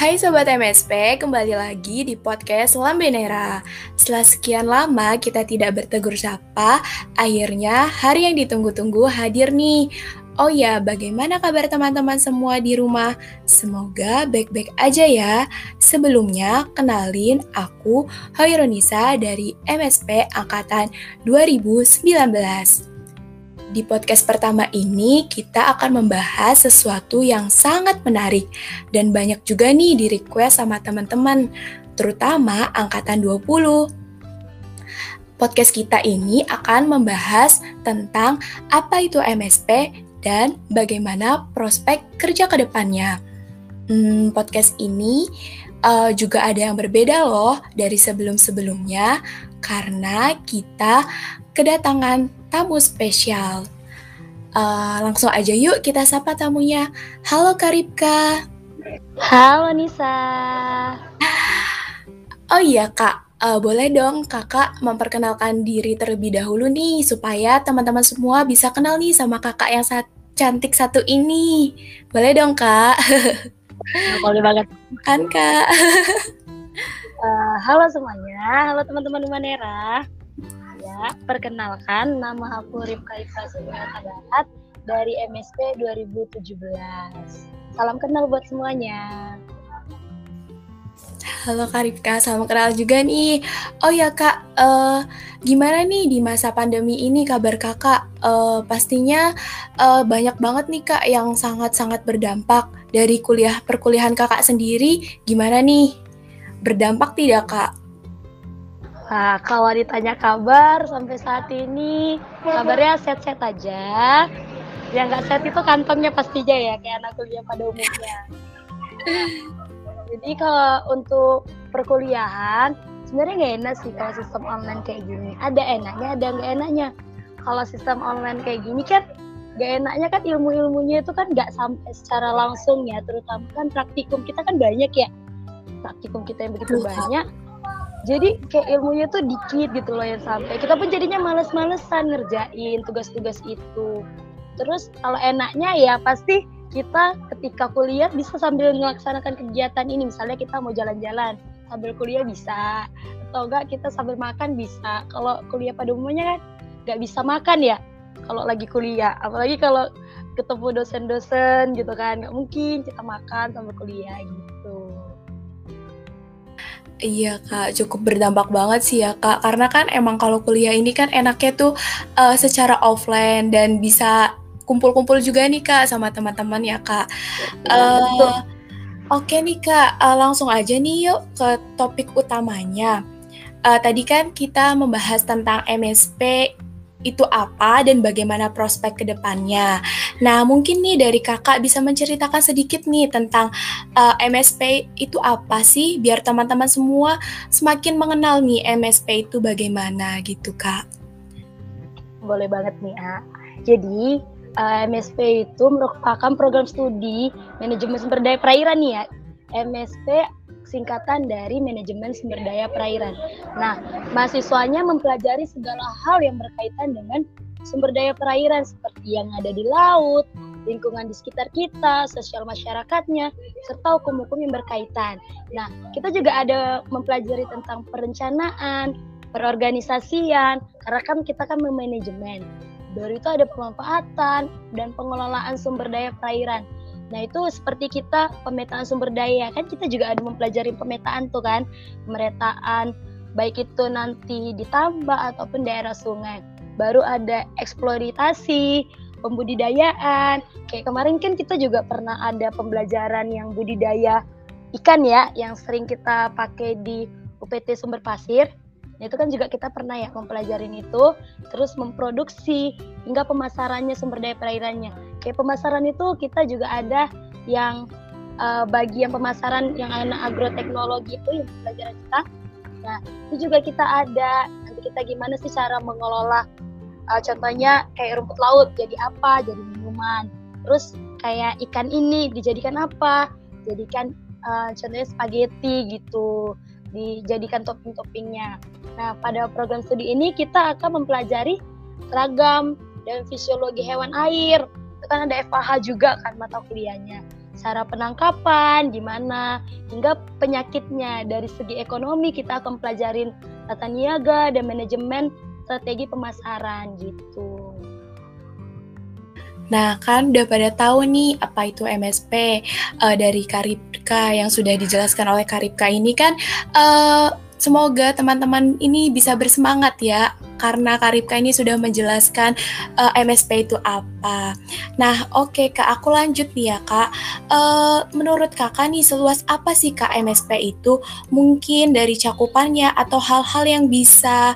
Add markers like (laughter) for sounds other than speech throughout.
Hai Sobat MSP, kembali lagi di podcast Lambe Nera. Setelah sekian lama kita tidak bertegur sapa, akhirnya hari yang ditunggu-tunggu hadir nih. Oh ya, bagaimana kabar teman-teman semua di rumah? Semoga baik-baik aja ya. Sebelumnya, kenalin aku Hoironisa dari MSP Angkatan 2019. Di podcast pertama ini kita akan membahas sesuatu yang sangat menarik dan banyak juga nih di request sama teman-teman, terutama angkatan 20. Podcast kita ini akan membahas tentang apa itu MSP dan bagaimana prospek kerja ke depannya. Hmm, podcast ini uh, juga ada yang berbeda loh dari sebelum-sebelumnya karena kita kedatangan tamu spesial. Uh, langsung aja yuk kita sapa tamunya. Halo Karipka. Halo Nisa. Oh iya kak, uh, boleh dong kakak memperkenalkan diri terlebih dahulu nih supaya teman-teman semua bisa kenal nih sama kakak yang sat cantik satu ini. Boleh dong kak? Nah, boleh banget. Kan kak. uh, halo semuanya, halo teman-teman Umanera perkenalkan nama aku Rifka Ifra Barat dari MSP 2017. Salam kenal buat semuanya. Halo Kak Rifka, salam kenal juga nih. Oh ya Kak, uh, gimana nih di masa pandemi ini kabar Kakak? Uh, pastinya uh, banyak banget nih Kak yang sangat-sangat berdampak dari kuliah perkuliahan Kakak sendiri. Gimana nih? Berdampak tidak Kak? Nah, kalau ditanya kabar sampai saat ini kabarnya set-set aja. Yang nggak set itu kantongnya pastinya ya kayak anak kuliah pada umumnya. Jadi kalau untuk perkuliahan sebenarnya nggak enak sih kalau sistem online kayak gini. Ada enaknya, ada nggak enaknya. Kalau sistem online kayak gini kan nggak enaknya kan ilmu-ilmunya itu kan nggak sampai secara langsung ya, terutama kan praktikum kita kan banyak ya. Praktikum kita yang begitu banyak jadi kayak ilmunya tuh dikit gitu loh yang sampai. Kita pun jadinya males-malesan ngerjain tugas-tugas itu. Terus kalau enaknya ya pasti kita ketika kuliah bisa sambil melaksanakan kegiatan ini. Misalnya kita mau jalan-jalan sambil kuliah bisa. Atau enggak kita sambil makan bisa. Kalau kuliah pada umumnya kan nggak bisa makan ya kalau lagi kuliah. Apalagi kalau ketemu dosen-dosen gitu kan nggak mungkin kita makan sambil kuliah gitu Iya kak, cukup berdampak banget sih ya kak. Karena kan emang kalau kuliah ini kan enaknya tuh uh, secara offline dan bisa kumpul-kumpul juga nih kak sama teman-teman ya kak. Uh, Oke okay nih kak, uh, langsung aja nih yuk ke topik utamanya. Uh, tadi kan kita membahas tentang MSP itu apa dan bagaimana prospek ke depannya. Nah, mungkin nih dari kakak bisa menceritakan sedikit nih tentang uh, eh, MSP itu apa sih, biar teman-teman semua semakin mengenal nih MSP itu bagaimana gitu, kak. Boleh banget nih, A. Jadi, uh, eh, MSP itu merupakan program studi manajemen sumber daya perairan nih ya. MSP singkatan dari manajemen sumber daya perairan. Nah, mahasiswanya mempelajari segala hal yang berkaitan dengan sumber daya perairan seperti yang ada di laut, lingkungan di sekitar kita, sosial masyarakatnya, serta hukum-hukum yang berkaitan. Nah, kita juga ada mempelajari tentang perencanaan, perorganisasian, karena kan kita kan memanajemen. Dari itu ada pemanfaatan dan pengelolaan sumber daya perairan. Nah itu seperti kita pemetaan sumber daya kan kita juga ada mempelajari pemetaan tuh kan pemetaan baik itu nanti ditambah ataupun daerah sungai. Baru ada eksploitasi, pembudidayaan. Kayak kemarin kan kita juga pernah ada pembelajaran yang budidaya ikan ya yang sering kita pakai di UPT Sumber Pasir. Nah, itu kan juga kita pernah ya mempelajarin itu, terus memproduksi hingga pemasarannya sumber daya perairannya. Kayak pemasaran itu kita juga ada yang uh, bagian pemasaran yang anak agroteknologi itu yang pelajaran kita. Nah, itu juga kita ada nanti kita gimana sih cara mengelola uh, contohnya kayak rumput laut jadi apa? Jadi minuman. Terus kayak ikan ini dijadikan apa? Jadikan uh, contohnya spaghetti gitu dijadikan topping-toppingnya. Nah, pada program studi ini kita akan mempelajari ragam dan fisiologi hewan air. Itu kan ada FAH juga kan mata kuliahnya. cara penangkapan gimana hingga penyakitnya dari segi ekonomi kita akan pelajarin tata niaga dan manajemen strategi pemasaran gitu. Nah, kan udah pada tahu nih apa itu MSP uh, eh, dari Karipka yang sudah dijelaskan oleh Karipka ini kan uh, semoga teman-teman ini bisa bersemangat ya karena Karipka ini sudah menjelaskan uh, eh, MSP itu apa. Nah, oke okay, Kak, aku lanjut nih ya Kak. Uh, menurut Kakak nih seluas apa sih Kak MSP itu? Mungkin dari cakupannya atau hal-hal yang bisa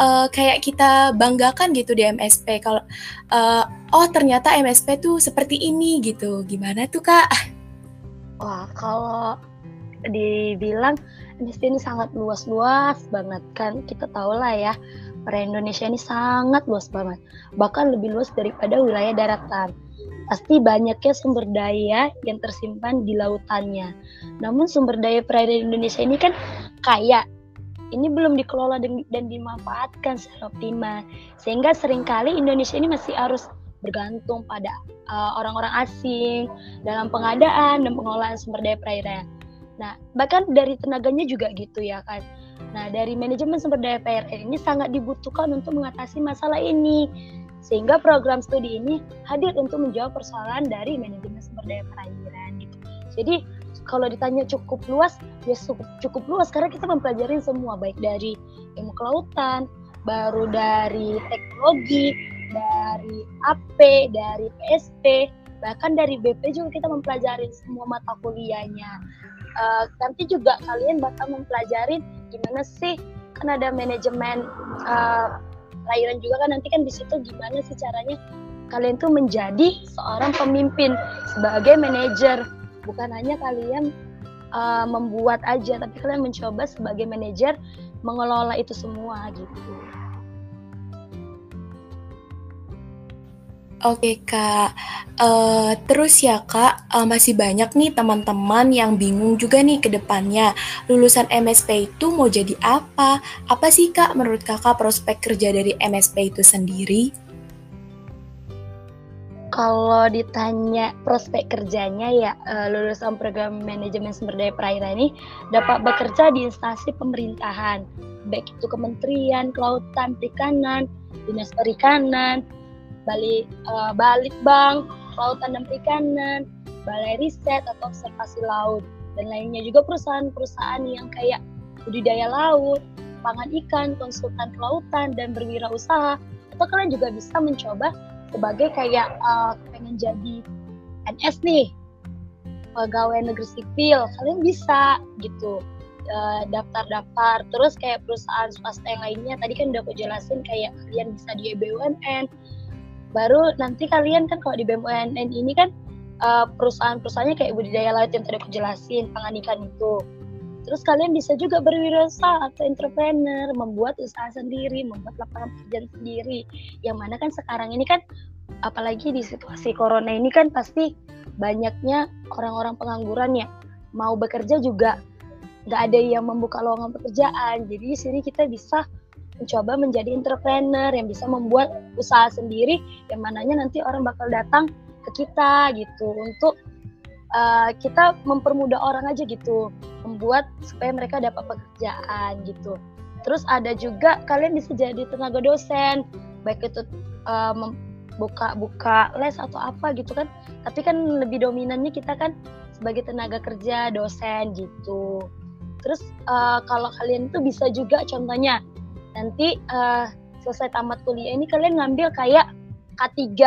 uh, kayak kita banggakan gitu di MSP. Kalau uh, oh ternyata MSP tuh seperti ini gitu. Gimana tuh Kak? Wah, kalau dibilang MSP ini sangat luas-luas banget kan kita tahu lah ya Perairan Indonesia ini sangat luas banget, bahkan lebih luas daripada wilayah daratan. Pasti banyaknya sumber daya yang tersimpan di lautannya. Namun sumber daya perairan Indonesia ini kan kaya. Ini belum dikelola dan, dimanfaatkan secara optimal. Sehingga sering kali Indonesia ini masih harus bergantung pada uh, orang-orang uh, asing dalam pengadaan dan pengelolaan sumber daya perairan. Nah, bahkan dari tenaganya juga gitu ya kan Nah, dari manajemen sumber daya PRN ini sangat dibutuhkan untuk mengatasi masalah ini. Sehingga program studi ini hadir untuk menjawab persoalan dari manajemen sumber daya perairan gitu. Jadi, kalau ditanya cukup luas, ya cukup, cukup luas karena kita mempelajari semua baik dari ilmu kelautan, baru dari teknologi, dari AP, dari PSP, bahkan dari BP juga kita mempelajari semua mata kuliahnya. Uh, nanti juga kalian bakal mempelajari gimana sih kan ada manajemen uh, lahiran juga kan nanti kan di situ gimana sih caranya kalian tuh menjadi seorang pemimpin sebagai manajer bukan hanya kalian uh, membuat aja tapi kalian mencoba sebagai manajer mengelola itu semua gitu. Oke Kak, uh, terus ya Kak, uh, masih banyak nih teman-teman yang bingung juga nih ke depannya. Lulusan MSP itu mau jadi apa? Apa sih Kak menurut Kakak prospek kerja dari MSP itu sendiri? Kalau ditanya prospek kerjanya ya uh, lulusan program manajemen sumber daya perairan ini dapat bekerja di instansi pemerintahan, baik itu kementerian, kelautan, perikanan, dinas perikanan, balik uh, balik bank, kelautan dan perikanan, balai riset atau observasi laut dan lainnya. Juga perusahaan-perusahaan yang kayak budidaya laut, pangan ikan, konsultan kelautan dan berwirausaha. Atau kalian juga bisa mencoba sebagai kayak uh, pengen jadi NS nih pegawai negeri sipil. Kalian bisa gitu eh, daftar-daftar. Terus kayak perusahaan swasta yang lainnya tadi kan udah aku jelasin kayak kalian bisa di BUMN baru nanti kalian kan kalau di BUMN ini kan uh, perusahaan-perusahaannya kayak budidaya laut yang tadi aku jelasin pangan ikan itu. Terus kalian bisa juga berwirausaha atau entrepreneur membuat usaha sendiri membuat lapangan pekerjaan sendiri. Yang mana kan sekarang ini kan apalagi di situasi corona ini kan pasti banyaknya orang-orang pengangguran ya mau bekerja juga. Nggak ada yang membuka lowongan pekerjaan. Jadi di sini kita bisa mencoba menjadi entrepreneur yang bisa membuat usaha sendiri yang mananya nanti orang bakal datang ke kita gitu. Untuk uh, kita mempermudah orang aja gitu membuat supaya mereka dapat pekerjaan gitu. Terus ada juga kalian bisa jadi tenaga dosen baik itu uh, buka buka les atau apa gitu kan. Tapi kan lebih dominannya kita kan sebagai tenaga kerja dosen gitu. Terus uh, kalau kalian tuh bisa juga contohnya nanti uh, selesai tamat kuliah ini kalian ngambil kayak K3.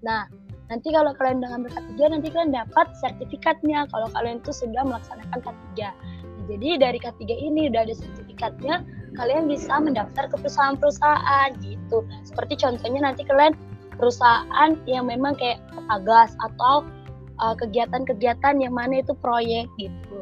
Nah, nanti kalau kalian udah ngambil K3 nanti kalian dapat sertifikatnya kalau kalian tuh sudah melaksanakan K3. Nah, jadi dari K3 ini udah ada sertifikatnya, kalian bisa mendaftar ke perusahaan-perusahaan gitu. Seperti contohnya nanti kalian perusahaan yang memang kayak agas atau eh, kegiatan-kegiatan uh, yang mana itu proyek gitu.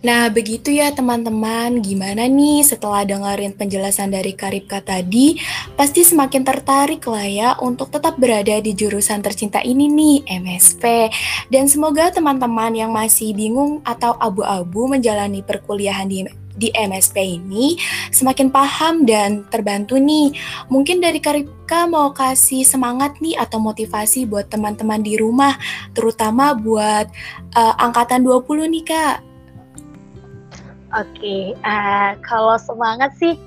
Nah, begitu ya teman-teman. Gimana nih setelah dengerin penjelasan dari Karipka tadi? Pasti semakin tertarik lah ya untuk tetap berada di jurusan tercinta ini nih, MSP. Dan semoga teman-teman yang masih bingung atau abu-abu menjalani perkuliahan di di MSP ini semakin paham dan terbantu nih. Mungkin dari Karipka mau kasih semangat nih atau motivasi buat teman-teman di rumah, terutama buat uh, angkatan 20 nih Kak. Oke, uh, kalau semangat sih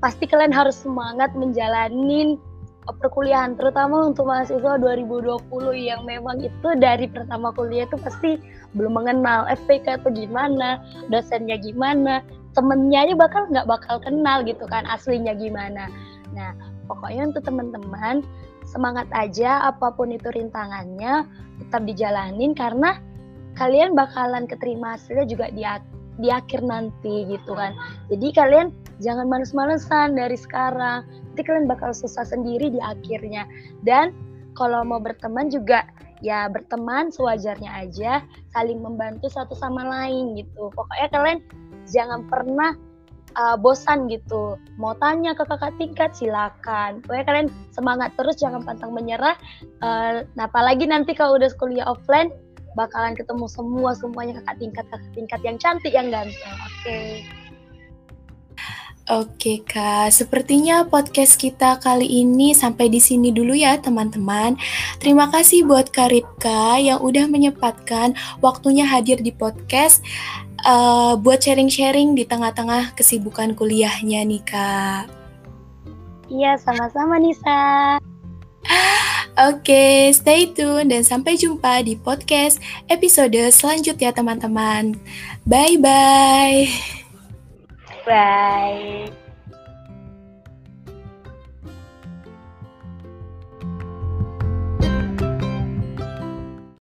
pasti kalian harus semangat menjalanin perkuliahan terutama untuk mahasiswa 2020 yang memang itu dari pertama kuliah itu pasti belum mengenal FPK itu gimana, dosennya gimana, temennya aja bakal nggak bakal kenal gitu kan aslinya gimana. Nah pokoknya untuk teman-teman semangat aja apa pun itu rintangannya tetap dijalanin karena kalian bakalan keterima hasilnya juga di di akhir nanti gitu kan. Jadi kalian jangan males-malesan dari sekarang. Nanti kalian bakal susah sendiri di akhirnya. Dan kalau mau berteman juga ya berteman sewajarnya aja, saling membantu satu sama lain gitu. Pokoknya kalian jangan pernah uh, bosan gitu. Mau tanya ke kakak tingkat silakan. Pokoknya kalian semangat terus jangan pantang menyerah. Uh, nah apalagi nanti kalau udah kuliah offline bakalan ketemu semua semuanya kakak tingkat kakak tingkat yang cantik yang ganteng. Oke. Okay. Oke Kak, sepertinya podcast kita kali ini sampai di sini dulu ya teman-teman. Terima kasih buat Kak Ripka yang udah menyempatkan waktunya hadir di podcast uh, buat sharing-sharing di tengah-tengah kesibukan kuliahnya nih Kak. Iya, sama-sama Nisa. (laughs) Oke, stay tune dan sampai jumpa di podcast episode selanjutnya teman-teman. Bye-bye. Bye.